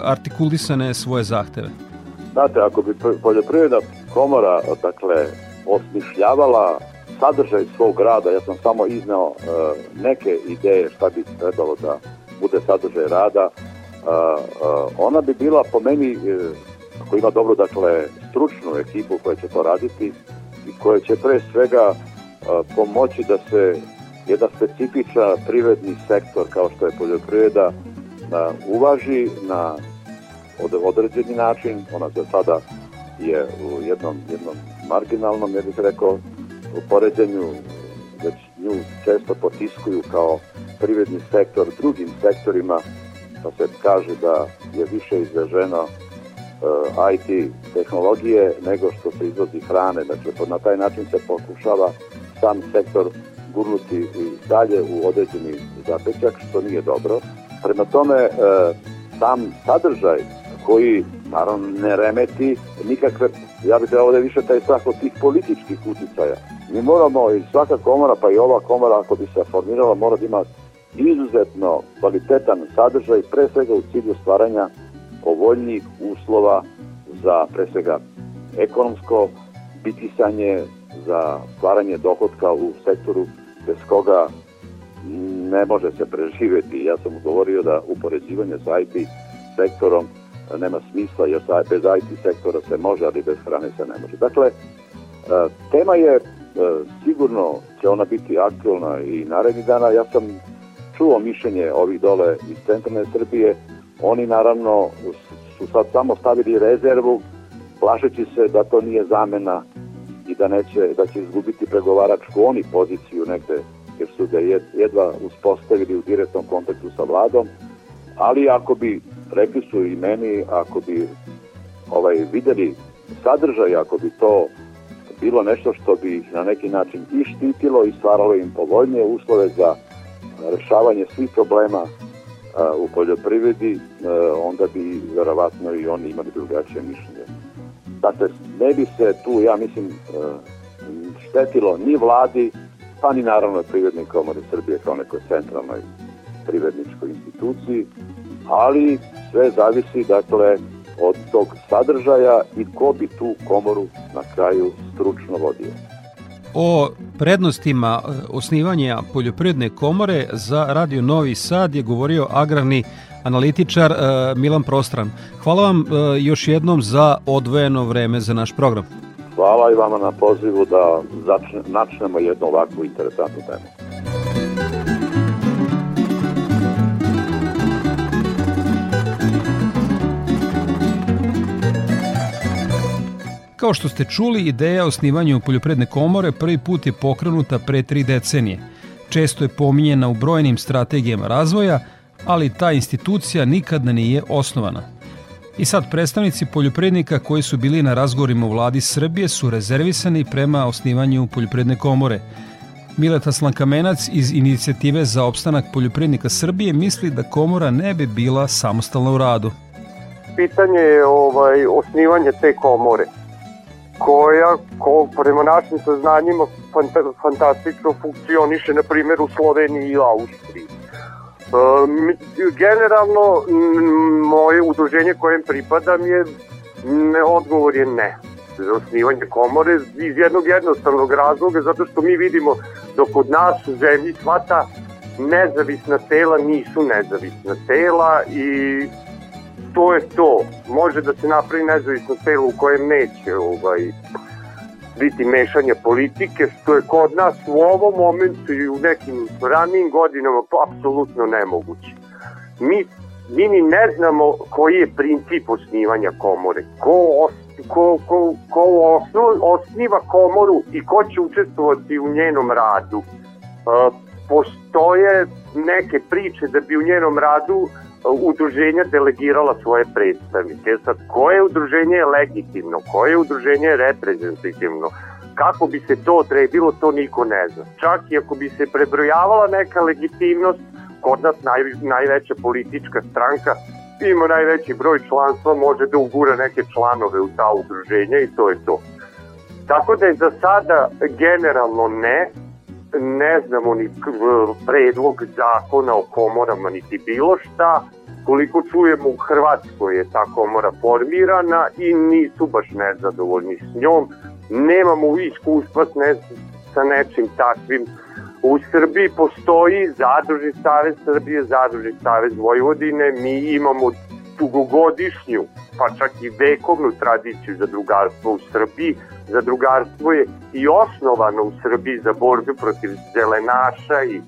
artikulisane svoje zahteve. Znate, ako bi poljoprivredna komora dakle, osmišljavala sadržaj svog rada, ja sam samo izneo uh, neke ideje šta bi trebalo da bude sadržaj rada, ona bi bila po meni, e, ako ima dobro, dakle, stručnu ekipu koja će to raditi i koja će pre svega pomoći da se jedan specifičan privredni sektor kao što je poljoprivreda uvaži na određeni način, ona za sada je u jednom, jednom marginalnom, ja bih rekao, u poređenju već nju često potiskuju kao privredni sektor drugim sektorima pa se kaže da je više izraženo uh, e, IT tehnologije nego što se izvozi hrane. Dakle, na taj način se pokušava sam sektor gurnuti i dalje u određeni zapećak, što nije dobro. Prema tome, uh, sam sadržaj koji naravno ne remeti nikakve, ja bih trebao da više taj strah od tih političkih uticaja. Mi moramo i svaka komora, pa i ova komora ako bi se formirala, mora da ima izuzetno kvalitetan sadržaj, pre svega u cilju stvaranja povoljnijih uslova za pre svega ekonomsko bitisanje, za stvaranje dohodka u sektoru bez koga ne može se preživeti. Ja sam govorio da upoređivanje sa IT sektorom nema smisla, jer bez IT sektora se može, ali bez hrane se ne može. Dakle, e, tema je e, sigurno će ona biti aktualna i narednih dana. Ja sam čuo mišljenje ovih dole iz centralne Srbije, oni naravno su sad samo stavili rezervu, plašeći se da to nije zamena i da neće da će izgubiti pregovaračku oni poziciju negde jer su ga jedva uspostavili u direktnom kontaktu sa vladom ali ako bi rekli su i meni ako bi ovaj videli sadržaj ako bi to bilo nešto što bi na neki način i štitilo i stvaralo im povoljnije uslove za rešavanje svih problema u poljoprivredi, onda bi verovatno i oni imali drugačije mišljenje. Dakle, ne bi se tu, ja mislim, štetilo ni vladi, pa ni naravno Privrednoj komori Srbije kao nekoj centralnoj privredničkoj instituciji, ali sve zavisi, dakle, od tog sadržaja i ko bi tu komoru na kraju stručno vodio. O prednostima e, osnivanja poljoprivredne komore za Radio Novi Sad je govorio agrarni analitičar e, Milan Prostran. Hvala vam e, još jednom za odvojeno vreme za naš program. Hvala i vama na pozivu da začne, načnemo jednu ovakvu interesantnu temu. Kao što ste čuli, ideja o osnivanju poljopredne komore prvi put je pokrenuta pre tri decenije. Često je pominjena u brojnim strategijama razvoja, ali ta institucija nikad nije osnovana. I sad predstavnici poljoprednika koji su bili na razgovorima u vladi Srbije su rezervisani prema osnivanju poljopredne komore. Mileta Slankamenac iz inicijative za opstanak poljoprednika Srbije misli da komora ne bi bila samostalna u radu. Pitanje je ovaj, osnivanje te komore koja ko, prema našim saznanjima fanta, fantastično funkcioniše na primjer u Sloveniji i Austriji. E, generalno moje udruženje kojem pripadam je ne, odgovor je ne za osnivanje komore iz jednog jednostavnog razloga zato što mi vidimo dok kod nas u zemlji svata nezavisna tela nisu nezavisna tela i to je to. Može da se napravi nezavisno telo u kojem neće ovaj, biti mešanja politike, što je kod nas u ovom momentu i u nekim ranijim godinama apsolutno nemoguće. Mi, mi ni ne znamo koji je princip osnivanja komore, ko, os, ko, ko, ko osno, osniva komoru i ko će učestvovati u njenom radu. Uh, postoje neke priče da bi u njenom radu udruženja delegirala svoje predstavnike. Sad, koje udruženje je legitimno, koje udruženje je reprezentativno, kako bi se to trebilo, to niko ne zna. Čak i ako bi se prebrojavala neka legitimnost, kod nas naj, najveća politička stranka ima najveći broj članstva, može da ugura neke članove u ta udruženja i to je to. Tako da je za sada generalno ne, ne znamo ni predlog zakona o komorama niti bilo šta. Koliko čujemo u Hrvatskoj je ta komora formirana i nisu baš nezadovoljni s njom. Nemamo iskustva s ne, sa nečim takvim. U Srbiji postoji Zadružni savez Srbije, Zadružni savez Vojvodine. Mi imamo dugogodišnju, pa čak i vekovnu tradiciju zadrugarstva u Srbiji. Zadrugarstvo je i osnovano u Srbiji za borbu protiv zelenaša i,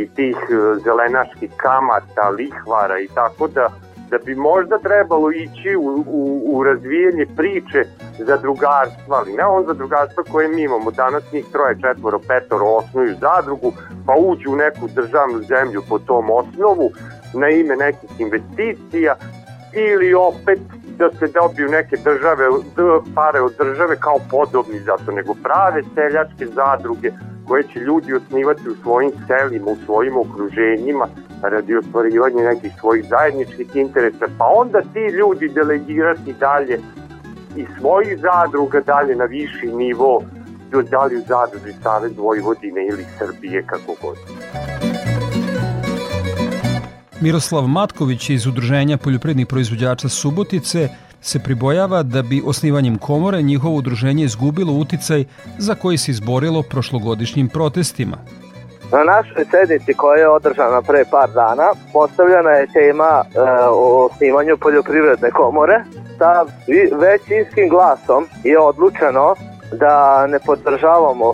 i tih e, zelenaških kamata, lihvara i tako da da bi možda trebalo ići u, u, u razvijenje priče zadrugarstva, ali ne on zadrugarstva koje mi imamo. Danas njih troje, četvoro, petoro osnuju zadrugu, pa uđu u neku državnu zemlju po tom osnovu na ime nekih investicija ili opet da se dobiju neke države, pare od države kao podobni zato, nego prave seljačke zadruge koje će ljudi osnivati u svojim selima, u svojim okruženjima radi ostvarivanja nekih svojih zajedničkih interesa, pa onda ti ljudi delegirati dalje i svojih zadruga dalje na viši nivo, dalje u zadruži Savez Vojvodine ili Srbije, kako god. Miroslav Matković iz Udruženja poljoprednih proizvođača Subotice se pribojava da bi osnivanjem komore njihovo udruženje izgubilo uticaj za koji se izborilo prošlogodišnjim protestima. Na našoj sednici koja je održana pre par dana postavljena je tema e, o osnivanju poljoprivredne komore. Sa većinskim glasom je odlučeno da ne podržavamo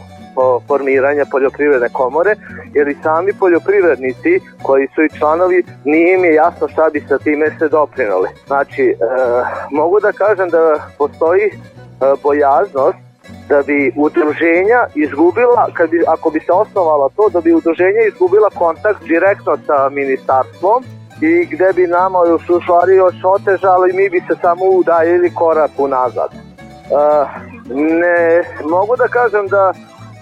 formiranja poljoprivredne komore, jer i sami poljoprivrednici koji su i članovi, nije im je jasno šta bi sa time se doprinuli. Znači, e, mogu da kažem da postoji e, bojaznost da bi udruženja izgubila, kad bi, ako bi se osnovala to, da bi udruženja izgubila kontakt direktno sa ministarstvom i gde bi nama još u stvari još otežalo i mi bi se samo udajili korak unazad. Uh, ne mogu da kažem da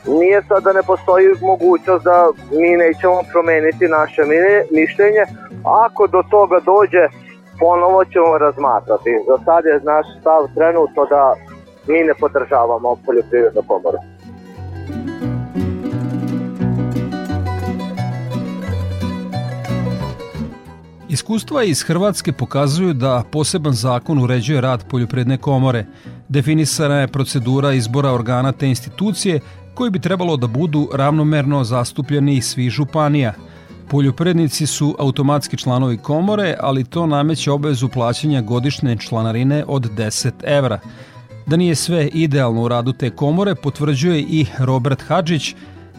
nije sad da ne postoji mogućnost da mi nećemo promeniti naše mišljenje. Ako do toga dođe, ponovo ćemo razmatrati. Za sad je naš stav trenutno da mi ne podržavamo poljoprivrednu komoru. Iskustva iz Hrvatske pokazuju da poseban zakon uređuje rad poljopredne komore. Definisana je procedura izbora organa te institucije koji bi trebalo da budu ravnomerno zastupljeni iz svih županija. Poljoprednici su automatski članovi komore, ali to nameće obavezu plaćanja godišnje članarine od 10 evra. Da nije sve idealno u radu te komore potvrđuje i Robert Hadžić,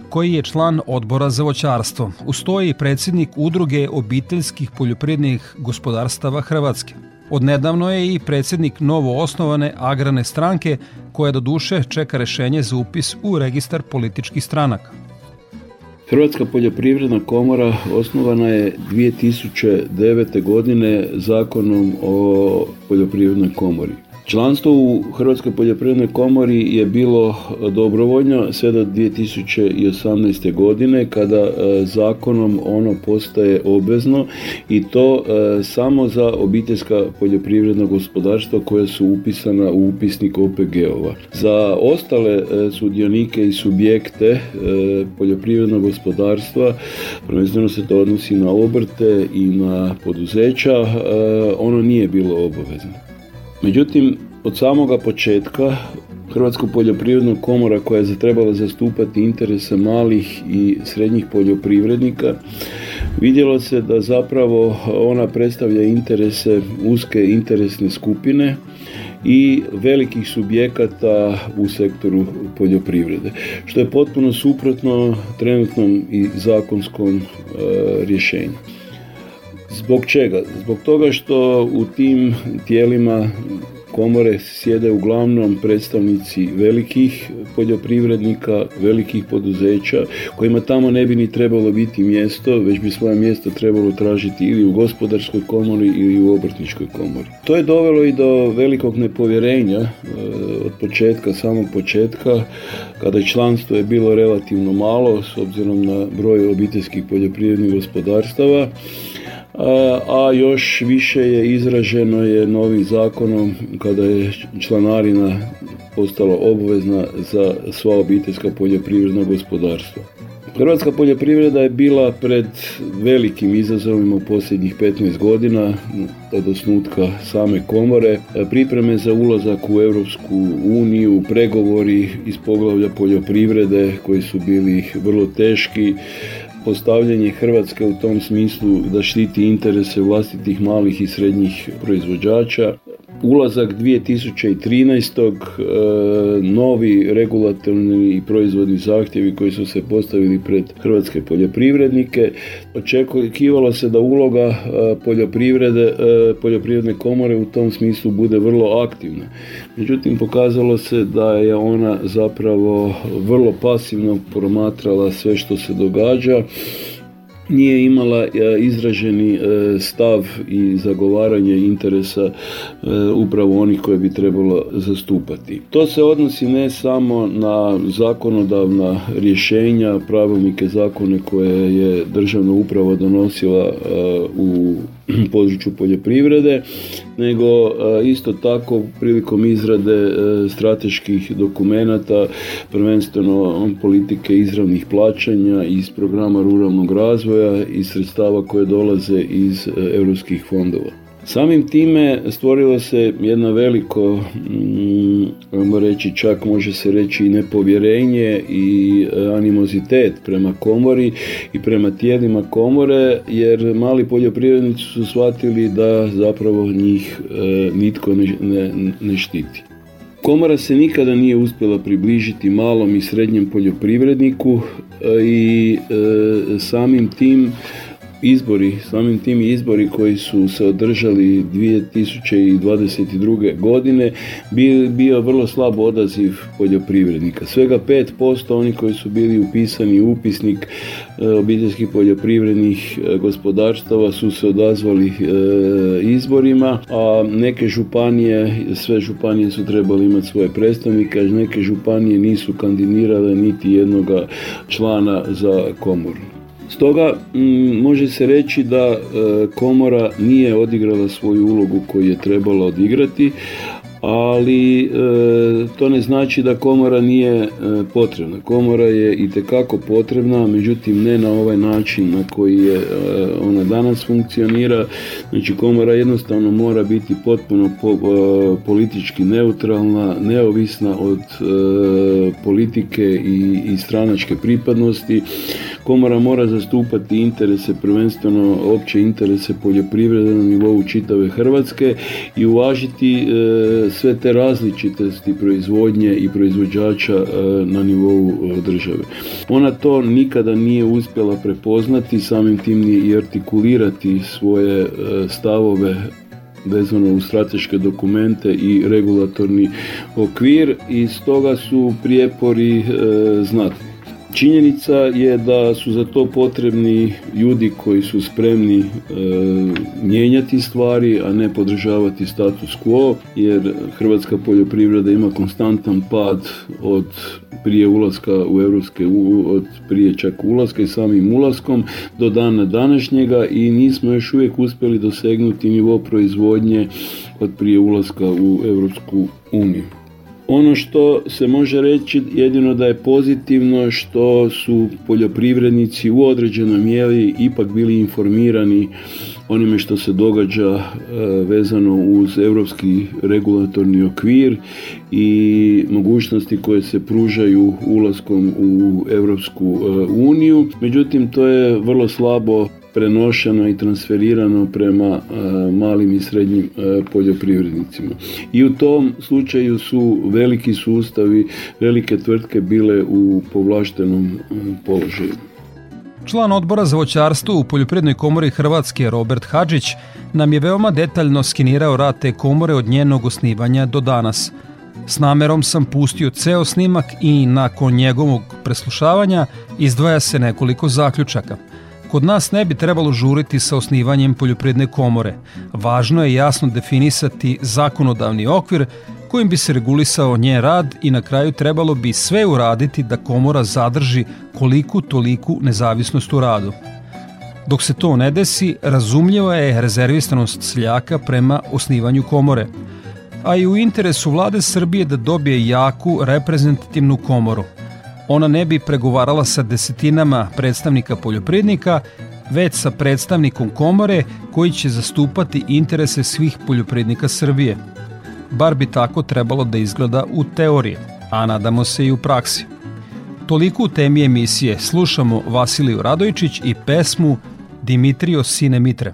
koji je član odbora za voćarstvo. Ustoji predsednik udruge obiteljskih poljoprednih gospodarstava Hrvatske. Odnedavno je i predsjednik novo osnovane agrane stranke koja do duše čeka rešenje za upis u registar političkih stranaka. Hrvatska poljoprivredna komora osnovana je 2009. godine zakonom o poljoprivrednoj komori. Članstvo u Hrvatskoj poljoprivrednoj komori je bilo dobrovoljno sve do 2018. godine kada e, zakonom ono postaje obvezno i to e, samo za obiteljska poljoprivredna gospodarstva koja su upisana u upisnik OPG-ova. Za ostale e, sudionike i subjekte poljoprivrednog gospodarstva, prvenstveno se to odnosi na obrte i na poduzeća, ono nije bilo obavezno. Međutim, od samoga početka Hrvatska poljoprivredna komora koja je trebala zastupati interese malih i srednjih poljoprivrednika vidjelo se da zapravo ona predstavlja interese uske interesne skupine i velikih subjekata u sektoru poljoprivrede, što je potpuno suprotno trenutnom i zakonskom e, rješenju. Zbog čega? Zbog toga što u tim tijelima komore sjede uglavnom predstavnici velikih poljoprivrednika, velikih poduzeća, kojima tamo ne bi ni trebalo biti mjesto, već bi svoje mjesto trebalo tražiti ili u gospodarskoj komori ili u obrtničkoj komori. To je dovelo i do velikog nepovjerenja e, od početka, samog početka, kada članstvo je bilo relativno malo s obzirom na broj obiteljskih poljoprivrednih gospodarstava a još više je izraženo je novim zakonom kada je članarina postala obvezna za sva obiteljska poljoprivredna gospodarstva. Hrvatska poljoprivreda je bila pred velikim izazovima u posljednjih 15 godina od osnutka same komore. Pripreme za ulazak u Europsku uniju, pregovori iz poglavlja poljoprivrede koji su bili vrlo teški, postavljanje Hrvatske u tom smislu da štiti interese vlastitih malih i srednjih proizvođača. Ulazak 2013. E, novi regulatorni i proizvodni zahtjevi koji su se postavili pred hrvatske poljoprivrednike. Očekivalo se da uloga e, poljoprivrede, e, poljoprivredne komore u tom smislu bude vrlo aktivna. Međutim, pokazalo se da je ona zapravo vrlo pasivno promatrala sve što se događa nije imala e, izraženi e, stav i zagovaranje interesa e, upravo onih koje bi trebalo zastupati. To se odnosi ne samo na zakonodavna rješenja, pravilnike zakone koje je državna uprava donosila u području poljoprivrede, nego isto tako prilikom izrade strateških dokumenata, prvenstveno politike izravnih plaćanja iz programa ruralnog razvoja i sredstava koje dolaze iz europskih fondova. Samim time stvorilo se jedno veliko, mm, reći čak može se reći i nepovjerenje i e, animozitet prema komori i prema tijelima komore jer mali poljoprivrednici su shvatili da zapravo njih e, nitko ne, ne, ne štiti. Komora se nikada nije uspjela približiti malom i srednjem poljoprivredniku e, i samim tim izbori, samim tim izbori koji su se održali 2022. godine bio vrlo slab odaziv poljoprivrednika. Svega 5% oni koji su bili upisani u upisnik e, obiteljskih poljoprivrednih e, gospodarstava su se odazvali e, izborima, a neke županije, sve županije su trebali imati svoje predstavnike, a neke županije nisu kandidirale niti jednoga člana za komoru. Stoga mm, može se reći da e, komora nije odigrala svoju ulogu koju je trebala odigrati, ali e, to ne znači da komora nije e, potrebna. Komora je i tekako potrebna, međutim ne na ovaj način na koji je ona danas funkcionira. Znači komora jednostavno mora biti potpuno politički neutralna, neovisna od politike i, i stranačke pripadnosti Komora mora zastupati interese, prvenstveno opće interese poljoprivrede na nivou čitave Hrvatske i uvažiti e, sve te različitosti proizvodnje i proizvođača e, na nivou e, države. Ona to nikada nije uspjela prepoznati, samim tim i artikulirati svoje stavove vezano u strateške dokumente i regulatorni okvir i stoga su prijepori e, znatni. Činjenica je da su za to potrebni ljudi koji su spremni e, mijenjati stvari, a ne podržavati status quo, jer hrvatska poljoprivreda ima konstantan pad od prije ulaska u Europske od prije čak ulaska i samim ulaskom do dana današnjega i nismo još uvijek uspjeli dosegnuti nivo proizvodnje od prije ulaska u Europsku uniju. Ono što se može reći jedino da je pozitivno što su poljoprivrednici u određenoj mjeri ipak bili informirani onime što se događa e, vezano uz europski regulatorni okvir i mogućnosti koje se pružaju ulaskom u Europsku e, uniju. Međutim, to je vrlo slabo prenošeno i transferirano prema e, malim i srednjim e, poljoprivrednicima. I u tom slučaju su veliki sustavi, velike tvrtke bile u povlaštenom e, položaju. Član odbora za voćarstvo u Poljoprivrednoj komori Hrvatske Robert Hadžić nam je veoma detaljno skenirao rad te komore od njenog osnivanja do danas. S namerom sam pustio ceo snimak i nakon njegovog preslušavanja izdvaja se nekoliko zaključaka – Kod nas ne bi trebalo žuriti sa osnivanjem poljopredne komore. Važno je jasno definisati zakonodavni okvir kojim bi se regulisao njen rad i na kraju trebalo bi sve uraditi da komora zadrži koliku toliku nezavisnost u radu. Dok se to ne desi, razumljiva je rezervistanost seljaka prema osnivanju komore, a i u interesu vlade Srbije da dobije jaku reprezentativnu komoru – ona ne bi pregovarala sa desetinama predstavnika poljoprivrednika, već sa predstavnikom komore koji će zastupati interese svih poljoprivrednika Srbije. Bar bi tako trebalo da izgleda u teoriji, a nadamo se i u praksi. Toliko u temi emisije slušamo Vasiliju Radojičić i pesmu Dimitrio Sine Mitre.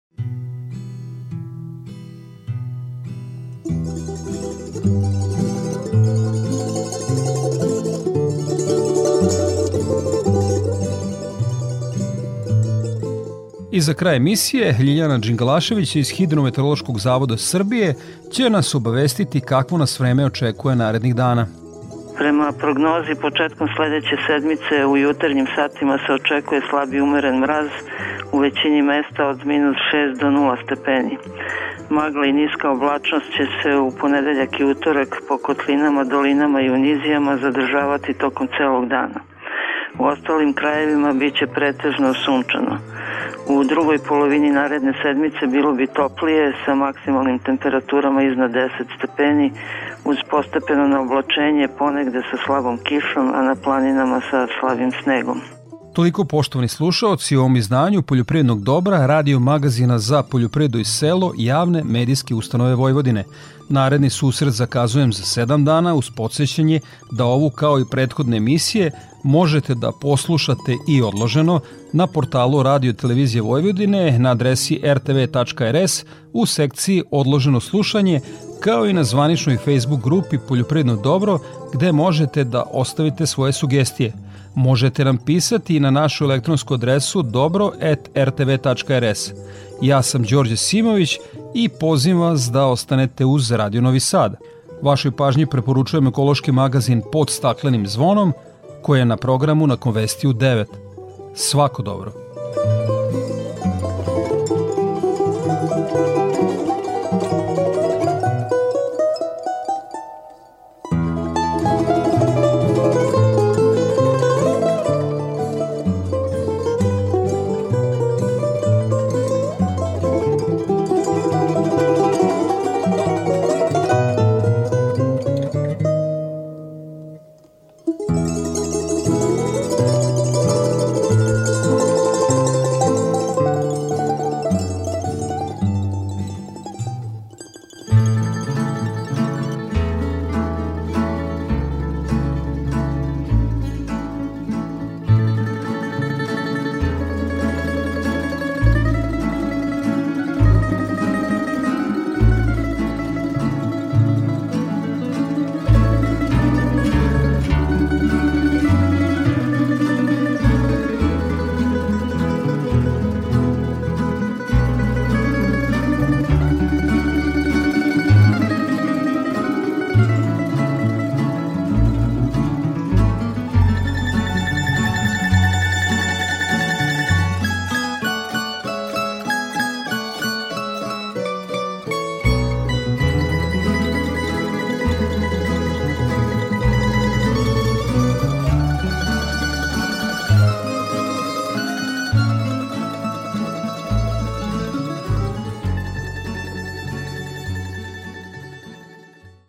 I za kraj emisije, Ljiljana Đingalašević iz Hidrometeorološkog zavoda Srbije će nas obavestiti kakvo nas vreme očekuje narednih dana. Prema prognozi početkom sledeće sedmice u jutarnjim satima se očekuje slabi umeren mraz u većini mesta od minus 6 do 0 stepeni. Magla i niska oblačnost će se u ponedeljak i utorak po kotlinama, dolinama i unizijama zadržavati tokom celog dana. U ostalim krajevima biće pretežno sunčano. U drugoj polovini naredne sedmice bilo bi toplije sa maksimalnim temperaturama iznad 10 stepeni uz postepeno na oblačenje ponegde sa slabom kišom, a na planinama sa slabim snegom. Toliko poštovani slušaoci u ovom izdanju Poljoprivrednog dobra radio magazina za poljoprivredu i selo javne medijske ustanove Vojvodine. Naredni susret zakazujem za sedam dana uz podsjećanje da ovu kao i prethodne emisije možete da poslušate i odloženo na portalu Radio Televizije Vojvodine na adresi rtv.rs u sekciji Odloženo slušanje kao i na zvaničnoj Facebook grupi Poljoprivredno dobro gde možete da ostavite svoje sugestije – Možete nam pisati na našu elektronsku adresu dobro.rtv.rs. Ja sam Đorđe Simović i pozivam vas da ostanete uz Radio Novi Sad. Vašoj pažnji preporučujem ekološki magazin pod staklenim zvonom koji je na programu na Konvestiju 9. Svako dobro!